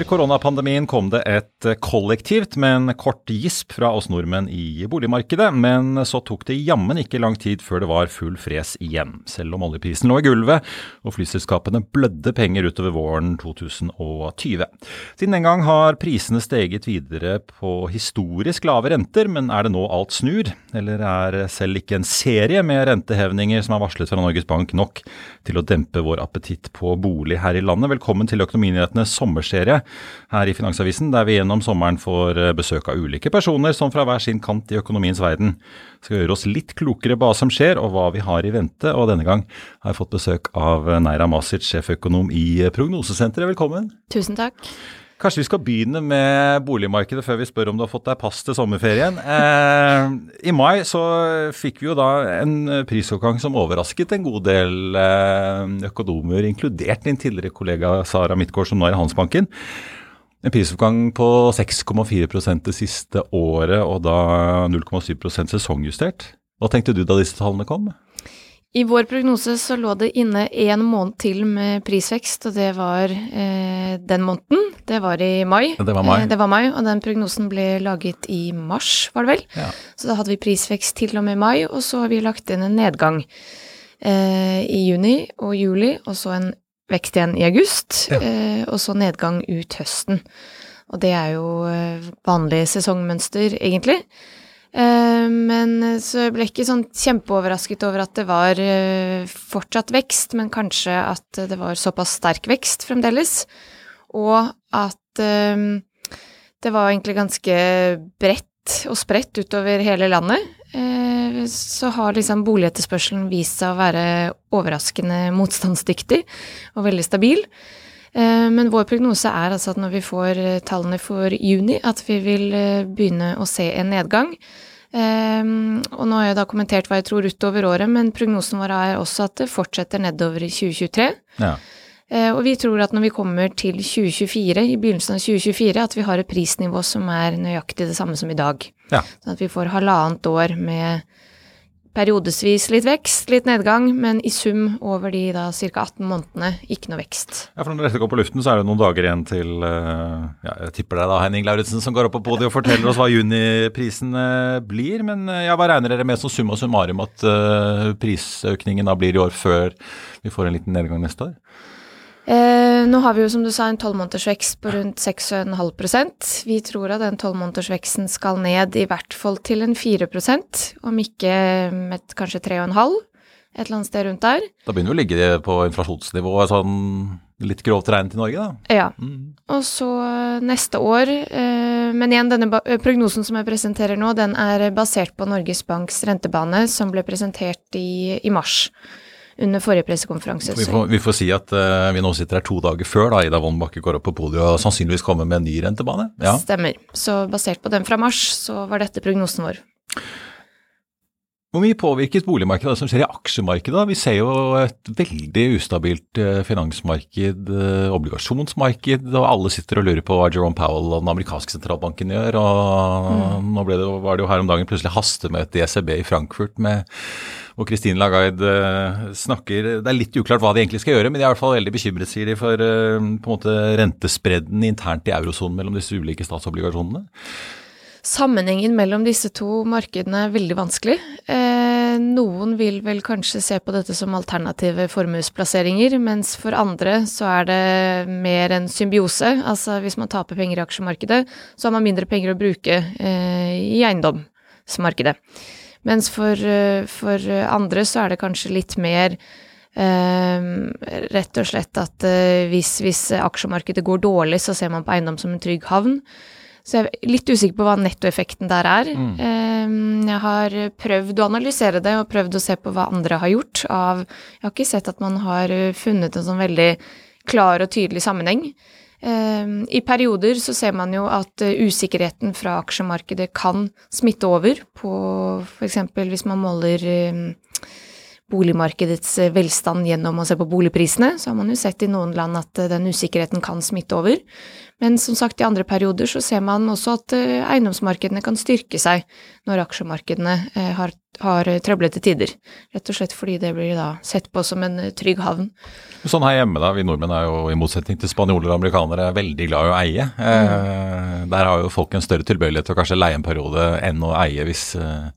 Under koronapandemien kom det et kollektivt, men kort gisp fra oss nordmenn i boligmarkedet. Men så tok det jammen ikke lang tid før det var full fres igjen. Selv om oljeprisen lå i gulvet og flyselskapene blødde penger utover våren 2020. Siden den gang har prisene steget videre på historisk lave renter, men er det nå alt snur? Eller er selv ikke en serie med rentehevninger som er varslet fra Norges Bank nok til å dempe vår appetitt på bolig her i landet? Velkommen til Økonominyhetene sommerserie serie her i Finansavisen, der vi gjennom sommeren får eh, besøk av ulike personer som fra hver sin kant i økonomiens verden skal gjøre oss litt klokere på hva som skjer og hva vi har i vente. Og denne gang har jeg fått besøk av Neira Masic, sjeføkonom i Prognosesenteret. Velkommen. Tusen takk. Kanskje vi skal begynne med boligmarkedet før vi spør om du har fått deg pass til sommerferien. Eh, I mai så fikk vi jo da en prisoppgang som overrasket en god del eh, økonomer, inkludert din tidligere kollega Sara Midtgaard, som nå er i Handelsbanken. En prisoppgang på 6,4% det siste året, og da 0,7% sesongjustert. Hva tenkte du da disse tallene kom? I vår prognose så lå det inne én måned til med prisvekst, og det var eh, den måneden. Det var i mai. Det var mai. Eh, det var mai, Og den prognosen ble laget i mars, var det vel. Ja. Så da hadde vi prisvekst til og med mai, og så har vi lagt inn en nedgang eh, i juni og juli, og så en vekst igjen i august, Ja. eh, og så nedgang ut høsten. Og det er jo eh, vanlig sesongmønster, egentlig. Eh, Men så jeg ble ikke sånn kjempeoverrasket over at det var eh, fortsatt vekst, men kanskje at det var såpass sterk vekst fremdeles, og at eh, det var egentlig ganske bredt og spredt utover hele landet. Eh, Så har liksom boligetterspørselen vist seg å være overraskende motstandsdyktig og veldig stabil. Eh, Men vår prognose er altså at når vi får eh, tallene for juni, at vi vil eh, begynne å se en nedgang. Og nå har jeg da kommentert hva jeg tror utover året, men prognosen vår er også at det fortsetter nedover i 2023. Ja. Og vi tror at når vi kommer til 2024, i begynnelsen av 2024, at vi har et prisnivå som er nøyaktig det samme som i dag. Ja. Sånn at vi får halvannet år med periodevis litt vekst, litt nedgang, men i sum over de da ca. 18 månedene ikke noe vekst. Ja, for Når dette går på luften, så er det noen dager igjen til eh, ja, Jeg tipper det da Henning Lauritzen som går opp på podiet og forteller oss hva juniprisen eh, blir. Men eh, ja, hva regner dere med som summa summarum at prisøkningen da blir i år før vi får en liten nedgang neste år? Eh, nå har vi jo som du sa en tolvmånedersvekst på rundt 6,5% Vi tror at den tolvmånedersveksten skal ned i hvert fall til en 4% om ikke et, kanskje 3,5 et eller annet sted rundt der. Da begynner vi å ligge på inflasjonsnivået sånn litt grovt regnet i Norge, da. Ja. Mm. Og så neste år eh, Men igjen, denne eh, prognosen som jeg presenterer nå, den er basert på Norges Banks rentebane, som ble presentert i, i mars. Under forrige pressekonferanse. Vi får, vi får si at uh, vi nå sitter her to dager før da Ida Wolden Bakke går opp på podiet og sannsynligvis kommer med en ny rentebane. Ja. Stemmer. Så basert på den fra mars, så var dette prognosen vår. Hvor mye påvirkes boligmarkedet av det som skjer i aksjemarkedet? Vi ser jo et veldig ustabilt eh, finansmarked, eh, obligasjonsmarked, og alle sitter og lurer på hva Jerome Powell og den amerikanske sentralbanken gjør. og Nå ble det, var det jo her om dagen plutselig hastemøte i ECB i Frankfurt med og Christine Lagarde eh, snakker Det er litt uklart hva de egentlig skal gjøre, men de er i hvert fall veldig bekymret, sier de, for på en måte rentespredden internt i eurosonen mellom disse ulike statsobligasjonene. Sammenhengen mellom disse to markedene er veldig vanskelig. Eh, noen vil vel kanskje se på dette som alternative formuesplasseringer, mens for andre så er det mer en symbiose. Altså hvis man taper penger i aksjemarkedet, så har man mindre penger å bruke eh, i eiendomsmarkedet. Mens for, for andre så er det kanskje litt mer eh, rett og slett at eh, hvis, hvis, aksjemarkedet går dårlig, så ser man på eiendom som en trygg havn. Så jeg er litt usikker på hva nettoeffekten der er. Mm. Eh, jeg har prøvd å analysere det, og prøvd å se på hva andre har gjort av Jeg har ikke sett at man har funnet en sånn veldig klar og tydelig sammenheng. Ehm, I perioder så ser man jo at eh, usikkerheten fra aksjemarkedet kan smitte over på f.eks. hvis man måler ehm, boligmarkedets eh, velstand gjennom å se på boligprisene, så har man jo sett i noen land at eh, den usikkerheten kan smitte over. Men som sagt, i andre perioder så ser man også at eiendomsmarkedene kan styrke seg når aksjemarkedene har, har trøblete tider. Rett og slett fordi det blir da sett på som en trygg havn. Sånn her hjemme, da. Vi nordmenn er jo i motsetning til spanjoler og amerikanere veldig glad i å eie. Eh, mm. der har jo folk en større tilbøyelighet til å kanskje leie en periode enn å eie hvis eh,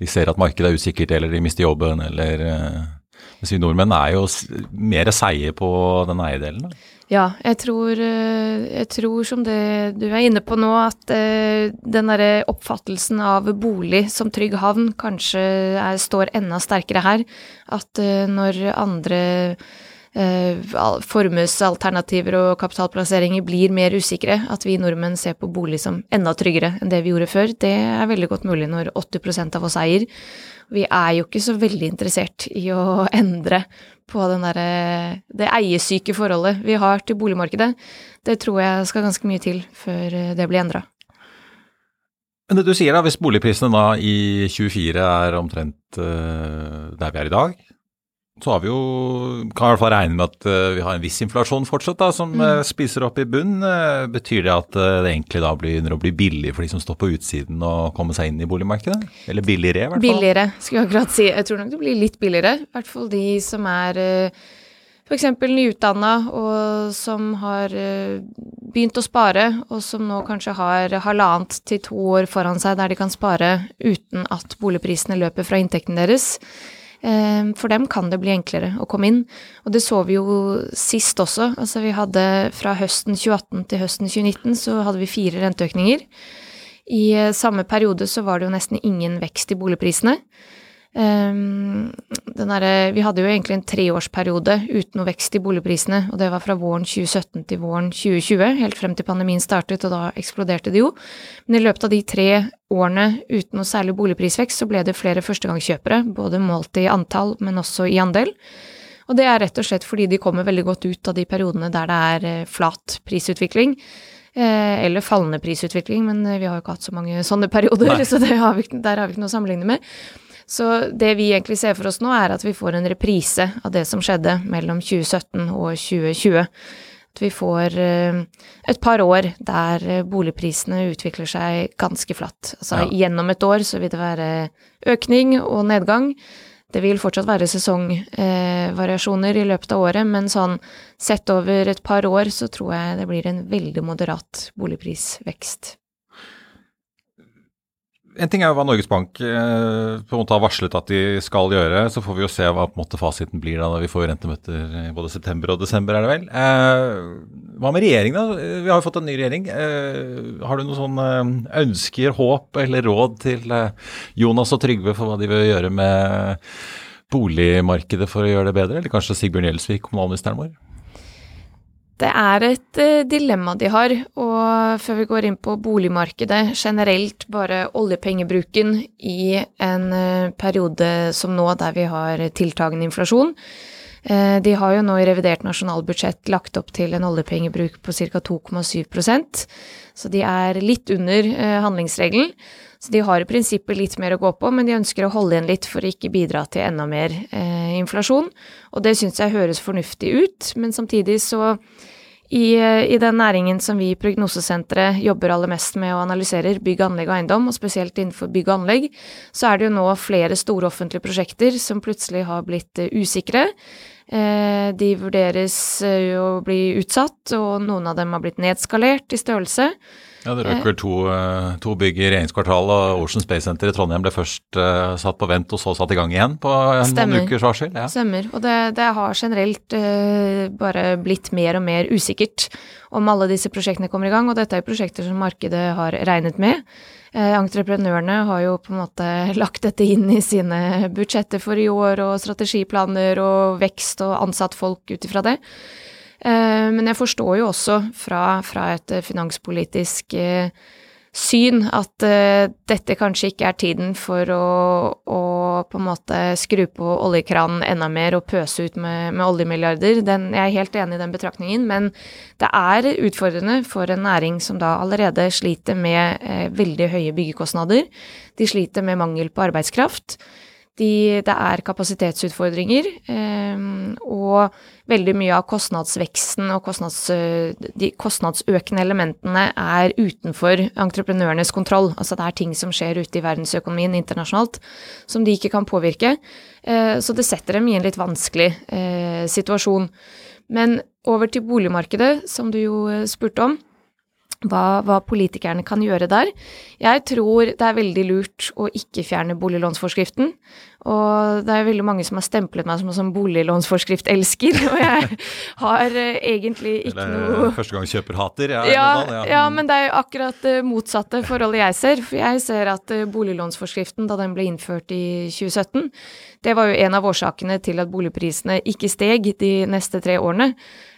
de ser at markedet er usikkert eller de mister jobben eller eh, Mens vi nordmenn er jo mer seige på den eierdelen. Ja, jeg tror, eh, jeg tror, som det du er inne på nå, at eh, den derre oppfattelsen av bolig som trygg havn kanskje er, står enda sterkere her. At når andre eh, formuesalternativer og kapitalplasseringer blir mer usikre, at vi nordmenn ser på bolig som enda tryggere enn det vi gjorde før, det er veldig godt mulig når 80% av oss eier. Vi er jo ikke så veldig interessert i å endre på der, det eiesyke forholdet vi har til boligmarkedet. Det tror jeg skal ganske mye til før det blir endra. Men det du sier da, hvis boligprisene da i 24 er omtrent uh, der vi er i dag, så har vi jo, kan i hvert fall regne med at uh, vi har en viss inflasjon fortsatt, da, som mm. uh, spiser opp i bunn. Uh, betyr det at det egentlig da begynner å bli billig for de som står på utsiden og kommer seg inn i boligmarkedet? Eller billigere, i hvert fall? Billigere, skulle jeg akkurat si. Jeg tror nok det blir litt billigere. I hvert fall de som er f.eks. nyutdanna og som har begynt å spare, og som nå kanskje har halvannet til to år foran seg der de kan spare uten at boligprisene løper fra inntekten deres. Ehm, for dem kan det bli enklere å komme inn. Og det så vi jo sist også. Altså vi hadde fra høsten 2018 til høsten 2019 så hadde vi fire renteøkninger. I eh, samme periode så var det jo nesten ingen vekst i boligprisene. Um, der, vi hadde jo egentlig en treårsperiode uten noe vekst i boligprisene, og det var fra våren 2017 til våren 2020, helt frem til pandemien startet, og da eksploderte det jo. Men i løpet av de tre årene uten noe særlig boligprisvekst, så ble det flere førstegangskjøpere, både målt i antall, men også i andel. Og det er rett og slett fordi de kommer veldig godt ut av de periodene der det er eh, flat prisutvikling. Eh, eller fallende prisutvikling, men eh, vi har jo ikke hatt så mange sånne perioder, Nei. så har vi, der har vi ikke noe å sammenligne med. Så det vi egentlig ser for oss nå, er at vi får en reprise av det som skjedde mellom 2017 og 2020. At vi får eh, et par år der eh, boligprisene utvikler seg ganske flatt. Altså ja. gjennom et år så vil det være økning og nedgang. Det vil fortsatt være sesongvariasjoner eh, i løpet av året, men sånn sett over et par år så tror jeg det blir en veldig moderat boligprisvekst. En ting er jo hva Norges Bank eh, på en måte har varslet at de skal gjøre. Så får vi jo se hva på en måte fasiten blir da vi får rentemøter i både september og desember, er det vel. Eh, hva med regjeringen, da? Vi har jo fått en ny regjering. Eh, har du noen sånne eh, ønsker, håp eller råd til eh, Jonas og Trygve for hva de vil gjøre med boligmarkedet for å gjøre det bedre? Eller kanskje Sigbjørn Gjelsvik, kommunalministeren vår? Det er et uh, dilemma de har, og før vi går inn på boligmarkedet generelt, bare oljepengebruken i en uh, periode som nå, der vi har tiltagende inflasjon. Uh, de har jo nå i revidert nasjonalbudsjett lagt opp til en oljepengebruk på ca. 2,7% så de er litt under handlingsregelen. Så de har i prinsippet litt mer å gå på, men de ønsker å holde igjen litt for å ikke bidra til enda mer inflasjon. Og det syns jeg høres fornuftig ut, men samtidig så i, I, den næringen som vi i Prognosesenteret jobber aller mest med og analyserer, bygg, anlegg og eiendom, og spesielt innenfor bygg og anlegg, så er det jo nå flere store offentlige prosjekter som plutselig har blitt uh, usikre. Uh, de vurderes jo å bli utsatt, og noen av dem har blitt nedskalert i størrelse. Ja, Det røk vel to, eh, to bygg i regjeringskvartalet, og Ocean Space Center i Trondheim ble først uh, satt på vent og så satt i gang igjen på Stemmer. noen ukers varsel. Ja. Stemmer. Og det, det har generelt uh, bare blitt mer og mer usikkert om alle disse prosjektene kommer i gang, og dette er prosjekter som markedet har regnet med. Eh, entreprenørene har jo på en måte lagt dette inn i sine budsjetter for i år, og strategiplaner og vekst og ansatt folk ut ifra det. Eh, men jeg forstår jo også fra, fra et finanspolitisk eh, syn at uh, dette kanskje ikke er tiden for å, å, på en måte skru på oljekranen enda mer og pøse ut med, med oljemilliarder. Den, jeg er helt enig i den betraktningen, men det er utfordrende for en næring som da allerede sliter med uh, veldig høye byggekostnader. De sliter med mangel på arbeidskraft. De, det er kapasitetsutfordringer, eh, og veldig mye av kostnadsveksten og kostnads, de kostnadsøkende elementene er utenfor entreprenørenes kontroll. Altså det er ting som skjer ute i verdensøkonomien internasjonalt som de ikke kan påvirke. Eh, så det setter dem i en litt vanskelig eh, situasjon. Men over til boligmarkedet, som du jo eh, spurte om hva, hva, politikerne kan gjøre der. Jeg tror det er veldig lurt å ikke fjerne boliglånsforskriften. Og det er veldig mange som har stemplet meg som en sånn boliglånsforskrift-elsker, og jeg har uh, egentlig ikke Eller, noe Eller førstegangskjøperhater? Ja, ja, ja. ja, men det er jo akkurat det uh, motsatte forholdet jeg ser. For jeg ser at boliglånsforskriften, da den ble innført i 2017, det var jo en av årsakene til at boligprisene ikke steg de neste tre årene.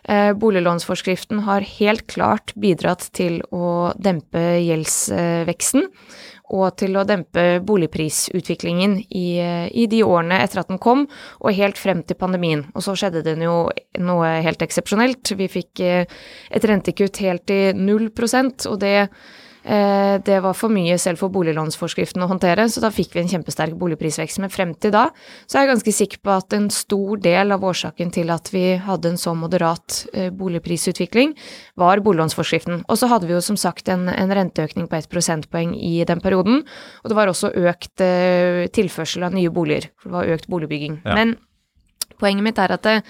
Eh, boliglånsforskriften har helt klart bidratt til å dempe gjeldsveksten og til å dempe boligprisutviklingen i, i, de årene etter at den kom, og helt frem til pandemien. Og så skjedde det jo noe helt eksepsjonelt. Vi fikk eh, et rentekutt helt til null prosent, og det Eh, det var for mye selv for boliglånsforskriften å håndtere, så da fikk vi en kjempesterk boligprisvekst. Men frem til da så er jeg ganske sikker på at en stor del av årsaken til at vi hadde en så moderat eh, boligprisutvikling, var boliglånsforskriften. Og så hadde vi jo som sagt en, en renteøkning på ett prosentpoeng i den perioden, og det var også økt eh, tilførsel av nye boliger, det var økt boligbygging. Ja. Men poenget mitt er at det,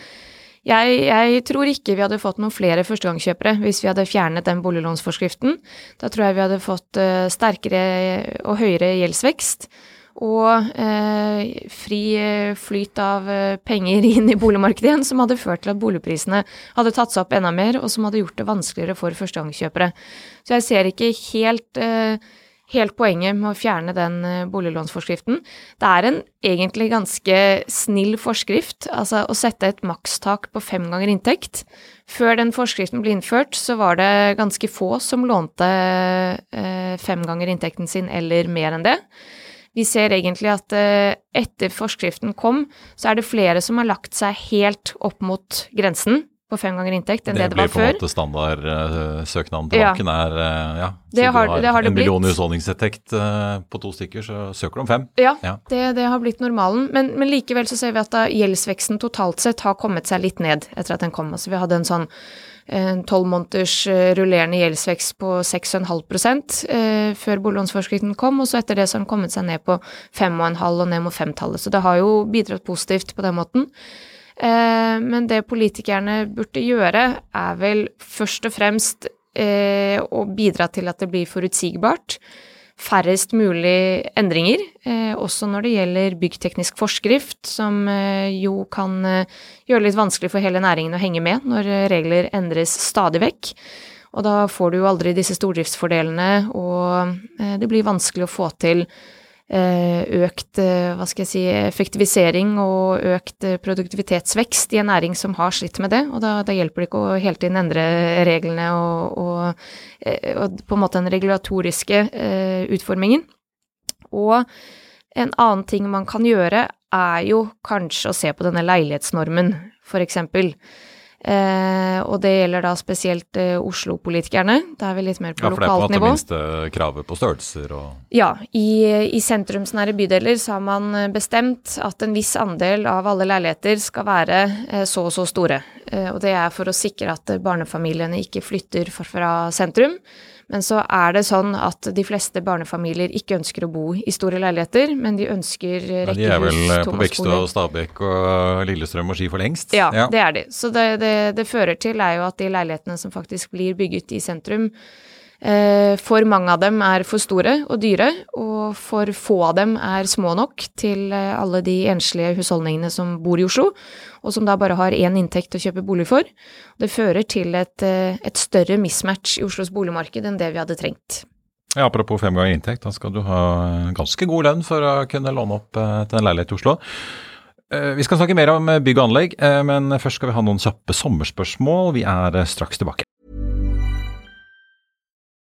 jeg, jeg, tror ikke vi hadde fått noen flere førstegangskjøpere hvis vi hadde fjernet den boliglånsforskriften. Da tror jeg vi hadde fått uh, sterkere og høyere gjeldsvekst. Og eh, fri uh, flyt av penger inn i boligmarkedet igjen, som hadde ført til at boligprisene hadde tatt seg opp enda mer, og som hadde gjort det vanskeligere for førstegangskjøpere. Så jeg ser ikke helt helt poenget med å fjerne den eh, boliglånsforskriften. Det er en egentlig ganske snill forskrift, altså å sette et makstak på fem ganger inntekt. Før den forskriften ble innført, så var det ganske få som lånte eh, fem ganger inntekten sin eller mer enn det. Vi ser egentlig at eh, etter forskriften kom, så er det flere som har lagt seg helt opp mot grensen på fem ganger inntekt enn det det, det var før. Det blir på en måte standardsøknaden uh, til banken ja. er ja, det har, du har, en million husholdningsinntekt uh, på to stykker, så søker du om fem. Ja, ja. Det, det, har blitt normalen. Men, men, likevel så ser vi at da gjeldsveksten totalt sett har kommet seg litt ned etter at den kom. Altså vi hadde en sånn tolv måneders rullerende gjeldsvekst på 6,5 uh, før boliglånsforskriften kom, og så etter det så har den kommet seg ned på 5,5 og ned mot femtallet. Så det har jo bidratt positivt på den måten. Eh, men det politikerne burde gjøre, er vel først og fremst eh, å bidra til at det blir forutsigbart. Færrest mulig endringer, eh, også når det gjelder byggteknisk forskrift, som jo kan gjøre det litt vanskelig for hele næringen å henge med når regler endres stadig vekk. Og da får du jo aldri disse stordriftsfordelene, og det blir vanskelig å få til økt eh, hva skal jeg si, effektivisering og økt eh, produktivitetsvekst i en næring som har slitt med det. Og da, da hjelper det ikke å hele tiden endre reglene og, og, og på en måte den regulatoriske utformingen. Og en annen ting man kan gjøre, er jo kanskje å se på denne leilighetsnormen, for eksempel. Eh, og det gjelder da spesielt eh, Oslo-politikerne. Da er vi litt mer på lokalt nivå. Ja, for det er på måte minste kravet på størrelser og Ja. I, i sentrumsnære bydeler så har man eh, bestemt at en viss andel av alle leiligheter skal være eh, så og så store. Eh, og det er for å sikre at barnefamiliene ikke flytter fra sentrum. Men så er det sånn at de fleste barnefamilier ikke ønsker å bo i store leiligheter, men de ønsker rekkehus, De er vel eh, på Bekstø og Stabekk og Lillestrøm og Ski for lengst? Ja, ja. det er de. Så det, det, det, fører til er jo at de leilighetene som faktisk blir bygget i sentrum, Eh, for mange av dem er for store og dyre, og for få av dem er små nok til eh, alle de enslige husholdningene som bor i Oslo, og som da bare har én inntekt å kjøpe bolig for. Det fører til et, eh, et større mismatch i Oslos boligmarked enn det vi hadde trengt. Ja, apropos fem ganger inntekt, da skal du ha ganske god lønn for å kunne låne opp til en leilighet i Oslo. Vi skal snakke mer om bygg og anlegg, men først skal vi ha noen kjappe sommerspørsmål. Vi er straks tilbake.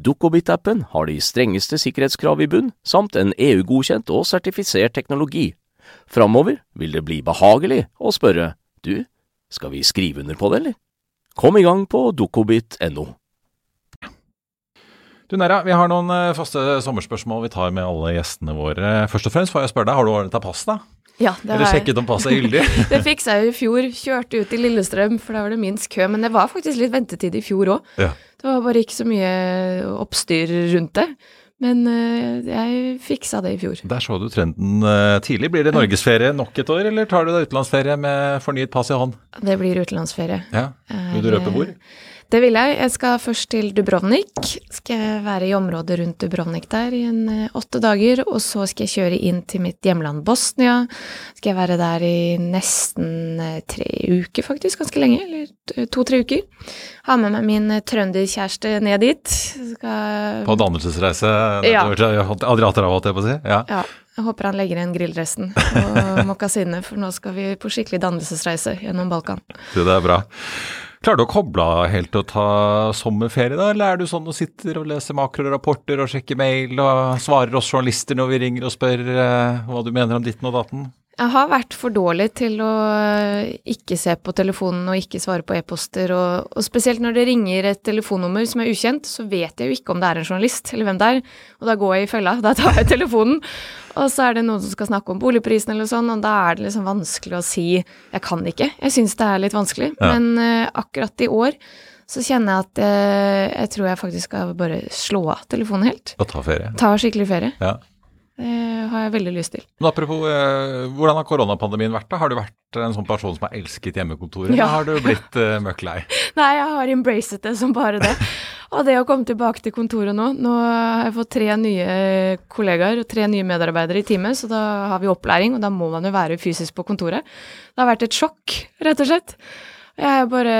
Dukkobit-appen har de strengeste sikkerhetskrav i bunn, samt en EU-godkjent og sertifisert teknologi. Framover vil det bli behagelig å spørre du, skal vi skrive under på det, eller? Kom i gang på dukkobit.no. Du Nera, vi har noen eh, faste sommerspørsmål vi tar med alle gjestene våre. Først og fremst får jeg spørre deg, har du ordnet deg pass, da? Ja, det Eller sjekket om passet er gyldig? det fiksa jeg i fjor. Kjørte ut i Lillestrøm, for da var det minst kø. Men det var faktisk litt ventetid i fjor òg. Ja. Det var bare ikke så mye oppstyr rundt det. Men uh, jeg fiksa det i fjor. Der så du trenden uh, tidlig. Blir det norgesferie nok et år, eller tar du deg utenlandsferie med fornyet pass i hånd? Det blir utenlandsferie. Ja. Vil du røpe hvor? Det vil jeg. Jeg skal først til Dubrovnik. Skal være i området rundt Dubrovnik der i en uh, åtte dager. Og så skal jeg kjøre inn til mitt hjemland Bosnia. Skal jeg være der i nesten uh, tre uker, faktisk. Ganske lenge. Eller to-tre uker. Ha med meg min trønderkjæreste ned dit. Skal... På dannelsesreise? Ja. Adriaterhavet, holdt jeg på å si? Ja. ja. Jeg håper han legger igjen grillresten og mokkasiner, for nå skal vi på skikkelig dannelsesreise gjennom Balkan. Det er bra. Klarer du å koble av helt og ta sommerferie, da? Eller er du sånn og sitter og leser makrorapporter og sjekker mail og svarer oss journalister når vi ringer og spør uh, hva du mener om ditten og datten? Jeg har vært for dårlig til å ikke se på telefonen og ikke svare på e-poster, og, og, spesielt når det ringer et telefonnummer som er ukjent, så vet jeg jo ikke om det er en journalist eller hvem det er, og da går jeg i fella. Da tar jeg telefonen, og så er det noen som skal snakke om boligprisen eller sånn, og da er det liksom vanskelig å si jeg kan ikke. Jeg syns det er litt vanskelig, ja. men uh, akkurat i år så kjenner jeg at uh, jeg tror jeg faktisk skal bare slå av telefonen helt. Og ta ferie. Ta skikkelig ferie. Ja. Det har jeg veldig lyst til. Men apropos, eh, hvordan har koronapandemien vært? da? Har du vært en sånn person som har elsket hjemmekontoret, ja. eller har du blitt eh, møkk lei? Nei, jeg har embracet det som bare det. Og det å komme tilbake til kontoret nå Nå har jeg fått tre nye kollegaer og tre nye medarbeidere i teamet, så da har vi opplæring, og da må man jo være fysisk på kontoret. Det har vært et sjokk, rett og slett. Jeg er bare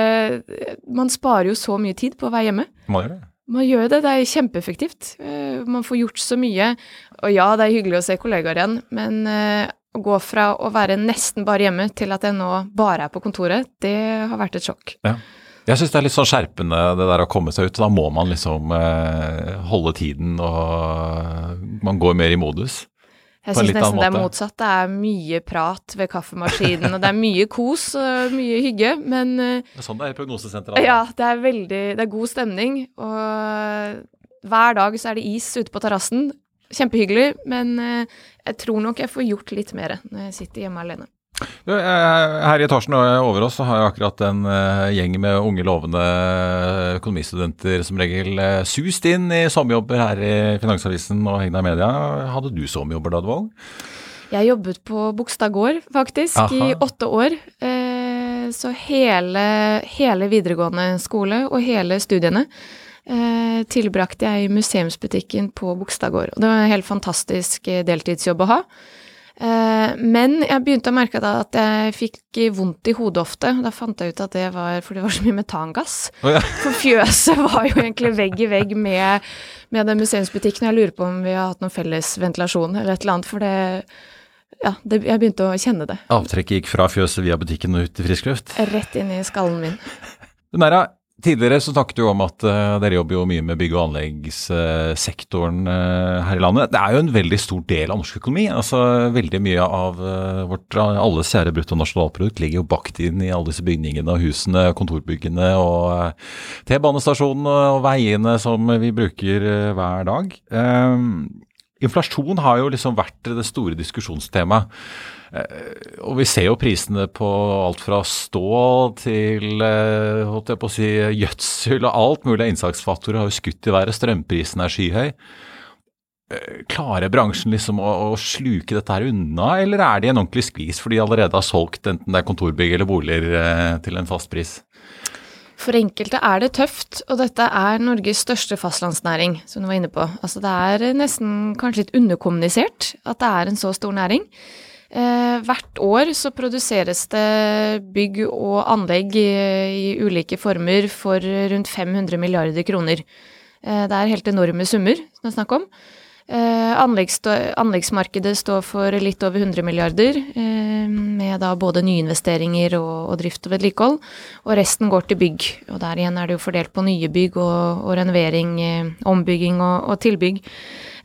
Man sparer jo så mye tid på å være hjemme. Man gjør det. Man gjør det, det er kjempeeffektivt. Eh, man får gjort så mye. Og ja, det er hyggelig å se kollegaer igjen, men eh, å gå fra å være nesten bare hjemme til at jeg nå bare er på kontoret, det har vært et sjokk. Ja. Jeg syns det er litt sånn skjerpende det der å komme seg ut. Da må man liksom eh, holde tiden, og man går mer i modus. Jeg syns nesten det er motsatt. Det er mye prat ved kaffemaskinen, og det er mye kos og mye hygge, men Det er sånn det er i prognosesenteret? Ja, det er veldig Det er god stemning, og hver dag så er det is ute på terrassen. Kjempehyggelig, men eh, jeg tror nok jeg får gjort litt mer når jeg sitter hjemme alene. Her i etasjen over oss så har jeg akkurat en uh, gjeng med unge, lovende økonomistudenter som regel sust inn i sommerjobber her i Finansavisen og Hegna Media. Hadde du sommerjobber da du var ung? Jeg jobbet på Bogstad gård, faktisk, Aha. i åtte år. Eh, så hele, hele videregående skole og hele studiene eh, tilbrakte jeg i museumsbutikken på Bogstad gård. Det var en helt fantastisk eh, deltidsjobb å ha. Eh, men jeg begynte å merke da at jeg fikk vondt i hodet ofte. Da fant jeg ut at det var fordi det var så mye metangass. Oh, ja. For fjøset var jo egentlig vegg i vegg med, med den museumsbutikken. Jeg lurer på om vi har hatt noen felles ventilasjon eller et eller annet, for det Ja, det, jeg begynte å kjenne det. Avtrekket gikk fra fjøset via butikken og ut i frisk luft. Rett inn i skallen min. Du Næra, tidligere så snakket du om at eh, dere jobber jo mye med bygg- og anleggssektoren eh, her i landet. Det er jo en veldig stor del av norsk økonomi. altså Veldig mye av eh, vårt alles kjære bruttonasjonalprodukt ligger jo bakt inn i alle disse bygningene og husene, kontorbyggene og T-banestasjonene og veiene som vi bruker hver dag. Eh, Inflasjon har jo liksom vært det store diskusjonstemaet. Eh, Og vi ser jo prisene på alt fra stål til eh, holdt jeg på å si, gjødsel og alt mulig av innsatsfaktorer har jo skutt i været. Strømprisen er skyhøy. Eh, Klarer bransjen liksom å, å sluke dette her unna, eller er de en ordentlig skvis fordi de allerede har solgt enten det er kontorbygg eller boliger til en fast pris? For enkelte er det tøft, og dette er Norges største fastlandsnæring, som du var inne på. Altså det er nesten kanskje litt underkommunisert at det er en så stor næring. Eh, hvert år så produseres det bygg og anlegg i, ulike former for rundt 500 milliarder kroner. Eh, det er helt enorme summer som det er snakk om. Eh, anleggsmarkedet står for litt over 100 milliarder, eh, med da både nyinvesteringer og, drift og vedlikehold. Og resten går til bygg. Og der igjen er det jo fordelt på nye bygg og, og renovering, eh, ombygging og, og tilbygg.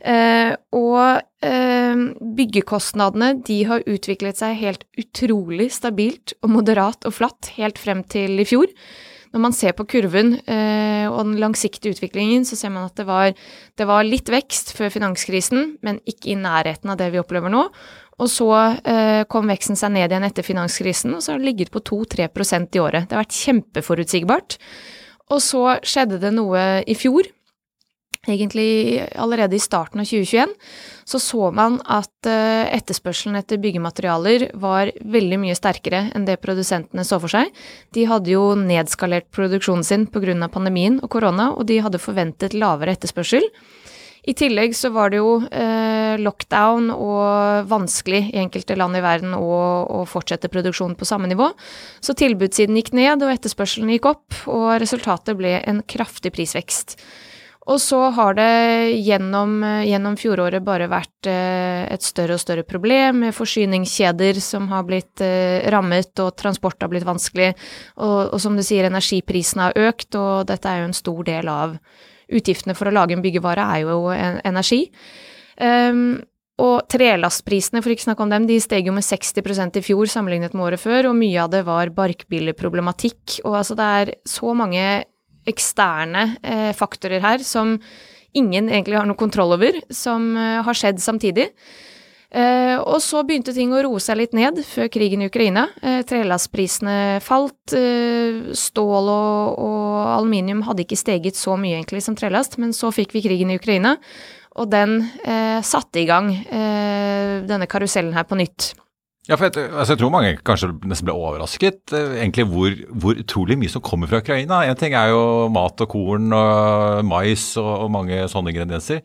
Og byggekostnadene de har utviklet seg helt utrolig stabilt og moderat og flatt helt frem til i fjor. Når man ser på kurven eh, og den langsiktige utviklingen, så ser man at det var, det var litt vekst før finanskrisen, men ikke i nærheten av det vi opplever nå. Og så eh, kom veksten seg ned igjen etter finanskrisen, og så har det ligget på 2-3% i året. Det har vært kjempeforutsigbart. Og så skjedde det noe i fjor, egentlig allerede i starten av 2021, så så man at eh, etterspørselen etter byggematerialer var veldig mye sterkere enn det produsentene så for seg. De hadde jo nedskalert produksjonen sin pga. pandemien og korona, og de hadde forventet lavere etterspørsel. I tillegg så var det jo eh, lockdown og vanskelig i enkelte land i verden å, å fortsette produksjonen på samme nivå. Så tilbudssiden gikk ned og etterspørselen gikk opp, og resultatet ble en kraftig prisvekst. Og så har det gjennom, gjennom fjoråret bare vært eh, et større og større problem med forsyningskjeder som har blitt eh, rammet, og transport har blitt vanskelig. Og, og som du sier, energiprisene har økt, og dette er jo en stor del av utgiftene for å lage en byggevare, er jo energi. Um, og trelastprisene, for ikke snakke om dem, de steg jo med 60% i fjor sammenlignet med året før, og mye av det var barkbilleproblematikk. Og altså det er så mange eksterne eh, faktorer her som ingen egentlig har noe kontroll over, som eh, har skjedd samtidig. Eh, og så begynte ting å roe seg litt ned før krigen i Ukraina. Eh, Trelastprisene falt. Eh, stål og, og, aluminium hadde ikke steget så mye egentlig som trelast, men så fikk vi krigen i Ukraina, og den eh, satte i gang denne karusellen her på nytt. Ja, for jeg, altså jeg, tror mange kanskje nesten ble overrasket eh, egentlig hvor, hvor, utrolig mye som kommer fra Ukraina. En ting er jo mat og korn og mais og, og mange sånne ingredienser.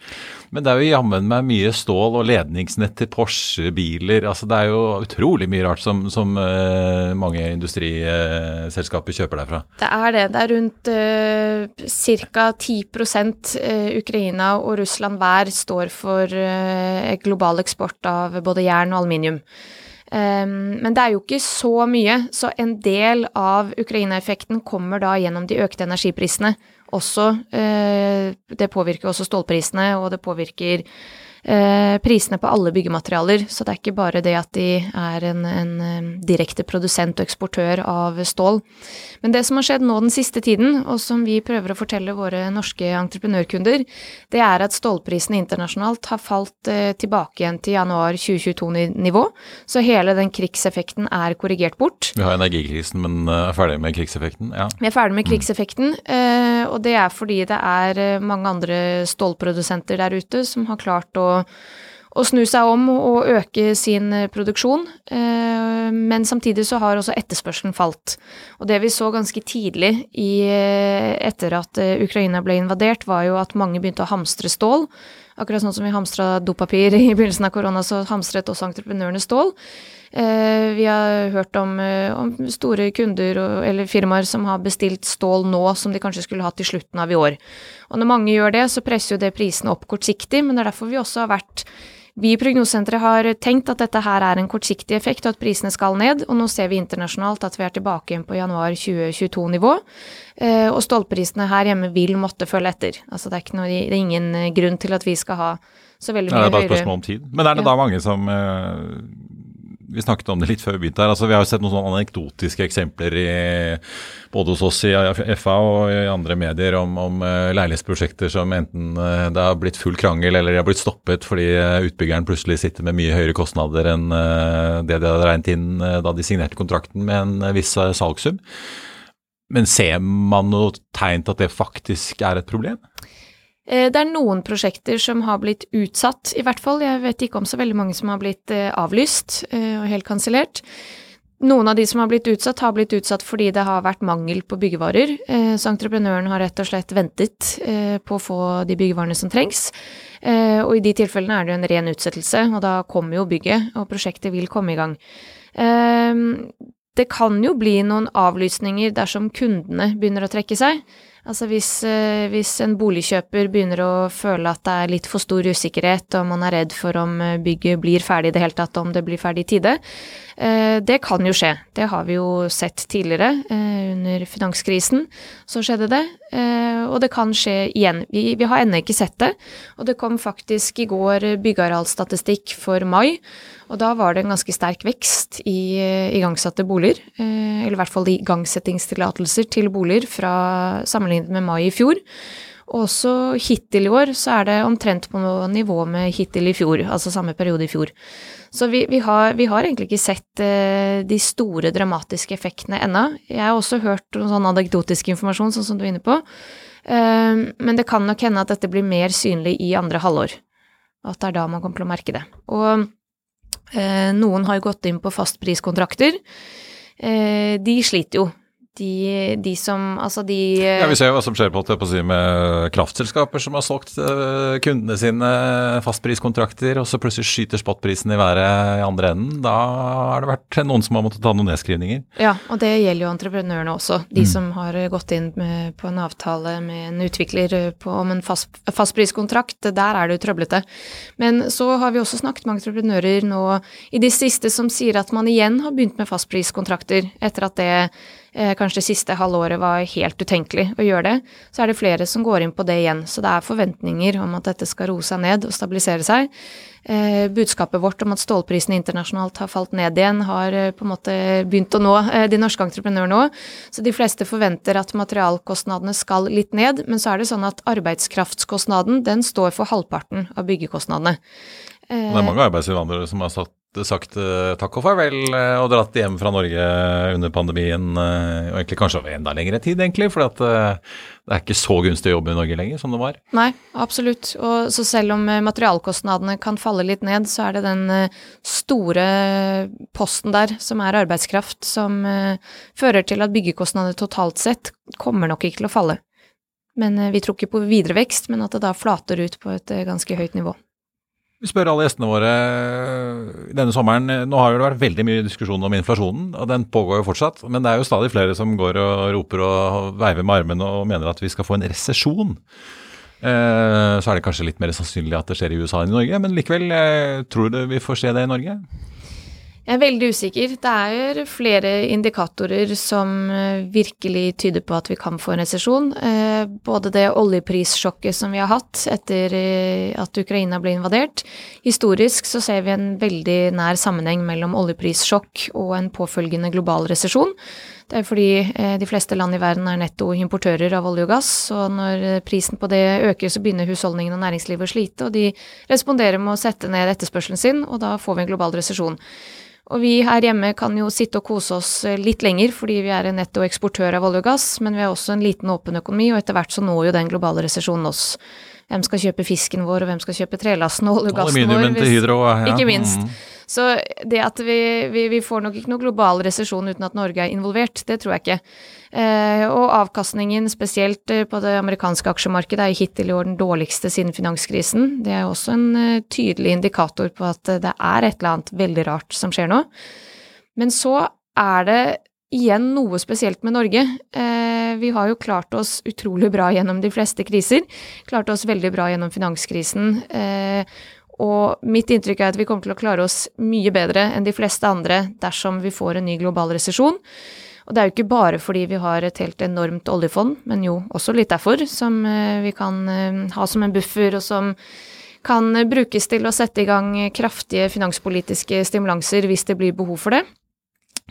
Men det er jo jammen meg mye stål og ledningsnett til Porsche-biler. altså Det er jo utrolig mye rart som, som uh, mange industriselskaper kjøper derfra. Det er det. Det er rundt uh, ca. 10 Ukraina og Russland hver står for uh, global eksport av både jern og aluminium. Um, men det er jo ikke så mye, så en del av Ukraina-effekten kommer da gjennom de økte energiprisene. Også, uh, det påvirker også stålprisene, og det påvirker prisene på alle byggematerialer. Så det er ikke bare det at de er en, en um, direkte produsent og eksportør av stål. Men det som har skjedd nå den siste tiden, og som vi prøver å fortelle våre norske entreprenørkunder, det er at stålprisene internasjonalt har falt uh, tilbake igjen til januar 2022-nivå. Så hele den krigseffekten er korrigert bort. Vi har energikrisen, men er ferdig med krigseffekten? Ja. Vi er ferdig med krigseffekten, uh, og det er fordi det er mange andre stålprodusenter der ute som har klart å å snu seg om og øke sin produksjon. Men samtidig så har også etterspørselen falt. Og det vi så ganske tidlig i, etter at Ukraina ble invadert, var jo at mange begynte å hamstre stål. Akkurat sånn som vi hamstra dopapir i begynnelsen av korona, så hamstret også entreprenørene stål. Eh, vi har hørt om, eh, om store kunder og, eller firmaer som har bestilt stål nå som de kanskje skulle hatt i slutten av i år. Og når mange gjør det, så presser jo det prisene opp kortsiktig, men det er derfor vi også har vært vi i Prognosesenteret har tenkt at dette her er en kortsiktig effekt, og at prisene skal ned. Og nå ser vi internasjonalt at vi er tilbake igjen på januar 2022-nivå. Eh, og stålprisene her hjemme vil måtte følge etter. Altså det er, noe, det er ingen eh, grunn til at vi skal ha så veldig mye høyere Det er bare et spørsmål om tid. Men er det ja. da mange som eh, vi snakket om det litt før vi begynte her. altså Vi har jo sett noen sånne anekdotiske eksempler i, både hos oss i FA og i andre medier om, om uh, leilighetsprosjekter som enten uh, det har blitt full krangel eller de har blitt stoppet fordi uh, utbyggeren plutselig sitter med mye høyere kostnader enn det de hadde regnet inn da de signerte kontrakten med en viss salgssum. Men ser man noe tegn til at det faktisk er et problem? Eh, det er noen prosjekter som har blitt utsatt, i hvert fall. Jeg vet ikke om så veldig mange som har blitt eh, avlyst eh, og helt kansellert. Noen av de som har blitt utsatt, har blitt utsatt fordi det har vært mangel på byggevarer. Så entreprenøren har rett og slett ventet på å få de byggevarene som trengs. Og i de tilfellene er det jo en ren utsettelse, og da kommer jo bygget, og prosjektet vil komme i gang. Det kan jo bli noen avlysninger dersom kundene begynner å trekke seg. Altså hvis, eh, hvis, en boligkjøper begynner å føle at det er litt for stor usikkerhet, og man er redd for om eh, bygget blir ferdig i det hele tatt, om det blir ferdig i tide, eh, det kan jo skje. Det har vi jo sett tidligere. Under finanskrisen så skjedde det, og det kan skje igjen. Vi, vi har ennå ikke sett det, og det kom faktisk i går byggearealstatistikk for mai. Og da var det en ganske sterk vekst i igangsatte boliger, eller i hvert fall igangsettingstillatelser til boliger fra sammenlignet med mai i fjor. Også hittil i år så er det omtrent på nivå med hittil i fjor, altså samme periode i fjor. Så vi, vi, har, vi har, egentlig ikke sett eh, de store dramatiske effektene ennå. Jeg har også hørt noen sånn anekdotisk informasjon, sånn som du er inne på. Eh, men det kan nok hende at dette blir mer synlig i andre halvår. At det er da man kommer til å merke det. Og eh, noen har gått inn på fastpriskontrakter. Eh, de sliter jo de, de, som Altså de Ja, Vi ser jo hva som skjer på, på si, med kraftselskaper som har solgt uh, kundene sine fastpriskontrakter, og så plutselig skyter spotprisen i været i andre enden. Da har det vært noen som har måttet ta noen nedskrivninger. Ja, og det gjelder jo entreprenørene også. De mm. som har gått inn med, på en avtale med en utvikler på, om en fast, fastpriskontrakt. Der er det jo trøblete. Men så har vi også snakket med entreprenører nå i det siste som sier at man igjen har begynt med fastpriskontrakter etter at det eh, kanskje det siste halvåret var helt utenkelig å gjøre det, så er det flere som går inn på det igjen. Så det er forventninger om at dette skal roe seg ned og stabilisere seg. Eh, budskapet vårt om at stålprisene internasjonalt har falt ned igjen, har eh, på en måte begynt å nå eh, de norske entreprenørene òg. Så de fleste forventer at materialkostnadene skal litt ned, men så er det sånn at arbeidskraftskostnaden den står for halvparten av byggekostnadene. Det er mange arbeidsinnvandrere som har satt sagt uh, takk og farvel uh, og dratt hjem fra Norge under pandemien. Og egentlig kanskje over enda lengre tid, egentlig. For det er ikke så gunstig å jobbe i Norge lenger som det var. Nei, absolutt. Og så selv om materialkostnadene kan falle litt ned, så er det den store posten der som er arbeidskraft, som fører til at byggekostnader totalt sett kommer nok ikke til å falle. Men vi tror ikke på videre vekst, men at det da flater ut på et ganske høyt nivå. Vi spør alle gjestene våre denne sommeren. Nå har det vært veldig mye diskusjon om inflasjonen, og den pågår jo fortsatt. Men det er jo stadig flere som går og roper og veiver med armene og mener at vi skal få en resesjon. Eh, så er det kanskje litt mer sannsynlig at det skjer i USA enn i Norge, men likevel, eh, tror du vi får se det i Norge? Jeg er veldig usikker. Det er flere indikatorer som eh, virkelig tyder på at vi kan få en resesjon. Eh, både det oljeprissjokket som vi har hatt etter eh, at Ukraina ble invadert. Historisk så ser vi en veldig nær sammenheng mellom oljeprissjokk og en påfølgende global resesjon. Det er fordi eh, de fleste land i verden er nettoimportører av olje og gass, og når eh, prisen på det øker, så begynner husholdningene og næringslivet å slite, og de responderer med å sette ned etterspørselen sin, og da får vi en global resesjon. Og vi her hjemme kan jo sitte og kose oss eh, litt lenger fordi vi er en nettoeksportør av olje og gass, men vi er også en liten åpen økonomi, og etter hvert så når jo den globale resesjonen oss. Hvem skal kjøpe fisken vår, og hvem skal kjøpe trelasten og olje og gassen vår? Aluminiumen til Hydro, ja. Ikke minst. Mm. Så det at vi, vi, vi får nok ikke noe global resesjon uten at Norge er involvert, det tror jeg ikke. Eh, og avkastningen, spesielt eh, på det amerikanske aksjemarkedet, er hittil i år den dårligste siden finanskrisen. Det er også en eh, tydelig indikator på at eh, det er et eller annet veldig rart som skjer nå. Men så er det igjen noe spesielt med Norge. Vi har jo klart oss utrolig bra gjennom de fleste kriser. Klarte oss veldig bra gjennom finanskrisen. Eh, og mitt inntrykk er at vi kommer til å klare oss mye bedre enn de fleste andre dersom vi får en ny global resesjon. Og det er jo ikke bare fordi vi har et helt enormt oljefond, men jo også litt derfor, som eh, vi kan eh, ha som en buffer, og som kan brukes til å sette i gang kraftige finanspolitiske stimulanser hvis det blir behov for det.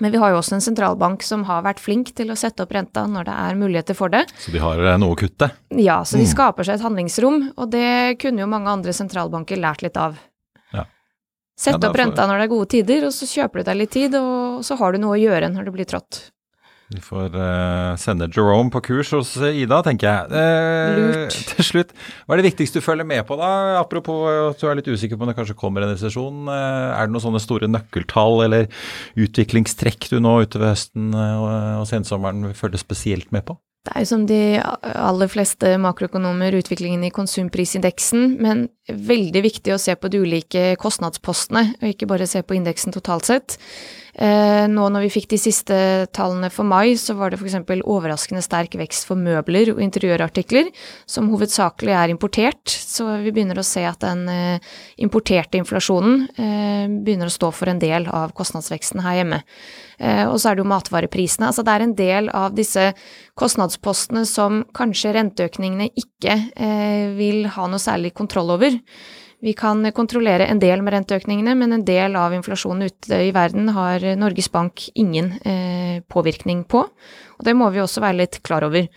Men vi har jo også en sentralbank som har vært flink til å sette opp renta når det er muligheter for det. Så de har eh, noe å kutte? Ja, så de Mm. skaper seg et handlingsrom, og det kunne jo mange andre sentralbanker lært litt av. Ja. Sett Ja, opp renta når det er gode tider, og så kjøper du deg litt tid, og så har du noe å gjøre når det blir trått. Vi får uh, sende Jerome på kurs hos eh, Ida, tenker jeg. Uh, Lurt. Til slutt, hva er det viktigste du følger med på da? Apropos at du er litt usikker på om det kanskje kommer en resesjon. Uh, er det noen sånne store nøkkeltall eller utviklingstrekk du nå utover høsten eh, og sensommeren følger spesielt med på? Det er jo som de aller fleste makroøkonomer utviklingen i konsumprisindeksen, men veldig viktig å se på de ulike kostnadspostene, og ikke bare se på indeksen totalt sett. Eh, nå når vi fikk de siste tallene for mai, så var det f.eks. overraskende sterk vekst for møbler og interiørartikler, som hovedsakelig er importert, så vi begynner å se at den eh, importerte inflasjonen eh, begynner å stå for en del av kostnadsveksten her hjemme. Og så er det jo matvareprisene. Altså det er en del av disse kostnadspostene som kanskje renteøkningene ikke vil ha noe særlig kontroll over. Vi kan kontrollere en del med renteøkningene, men en del av inflasjonen ute i verden har Norges Bank ingen eh, påvirkning på. Og det må vi også være litt klar over.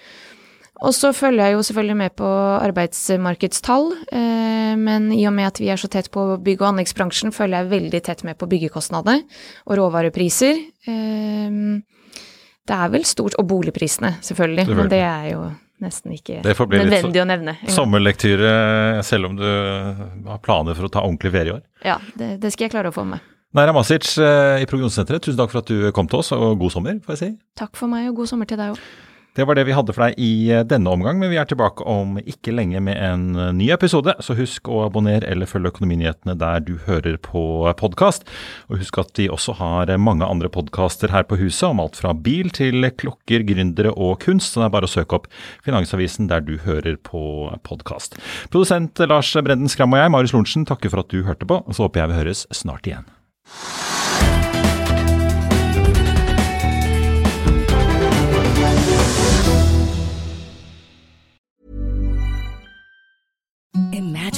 Og så følger jeg jo selvfølgelig med på arbeidsmarkedstall, eh, men i og med at vi er så tett på bygg- og anleggsbransjen, følger jeg veldig tett med på byggekostnader og råvarepriser. Eh, det er vel stort Og boligprisene, selvfølgelig, Selvfølgelig. men det er jo nesten ikke nødvendig å nevne. engang. Sommerlektyre, selv om du har planer for å ta ordentlig ferie i år. Ja, det, det skal jeg klare å få med. Naira Masic eh, i Prognosesenteret, tusen takk for at du kom til oss, og god sommer, får jeg si. Takk for meg, og god sommer til deg òg. Det var det vi hadde for deg i eh, denne omgang, men vi er tilbake om ikke lenge med en eh, ny episode. Så husk å abonnere eller følge Økonominyhetene der du hører på podkast. Og husk at vi også har mange andre podkaster her på huset, om alt fra bil til klokker, gründere og kunst. Så det er bare å søke opp Finansavisen der du hører på podkast. Produsent Lars Brenden Skram og jeg, Marius Lorentzen, takker for at du hørte på. Og så håper jeg vi høres snart igjen.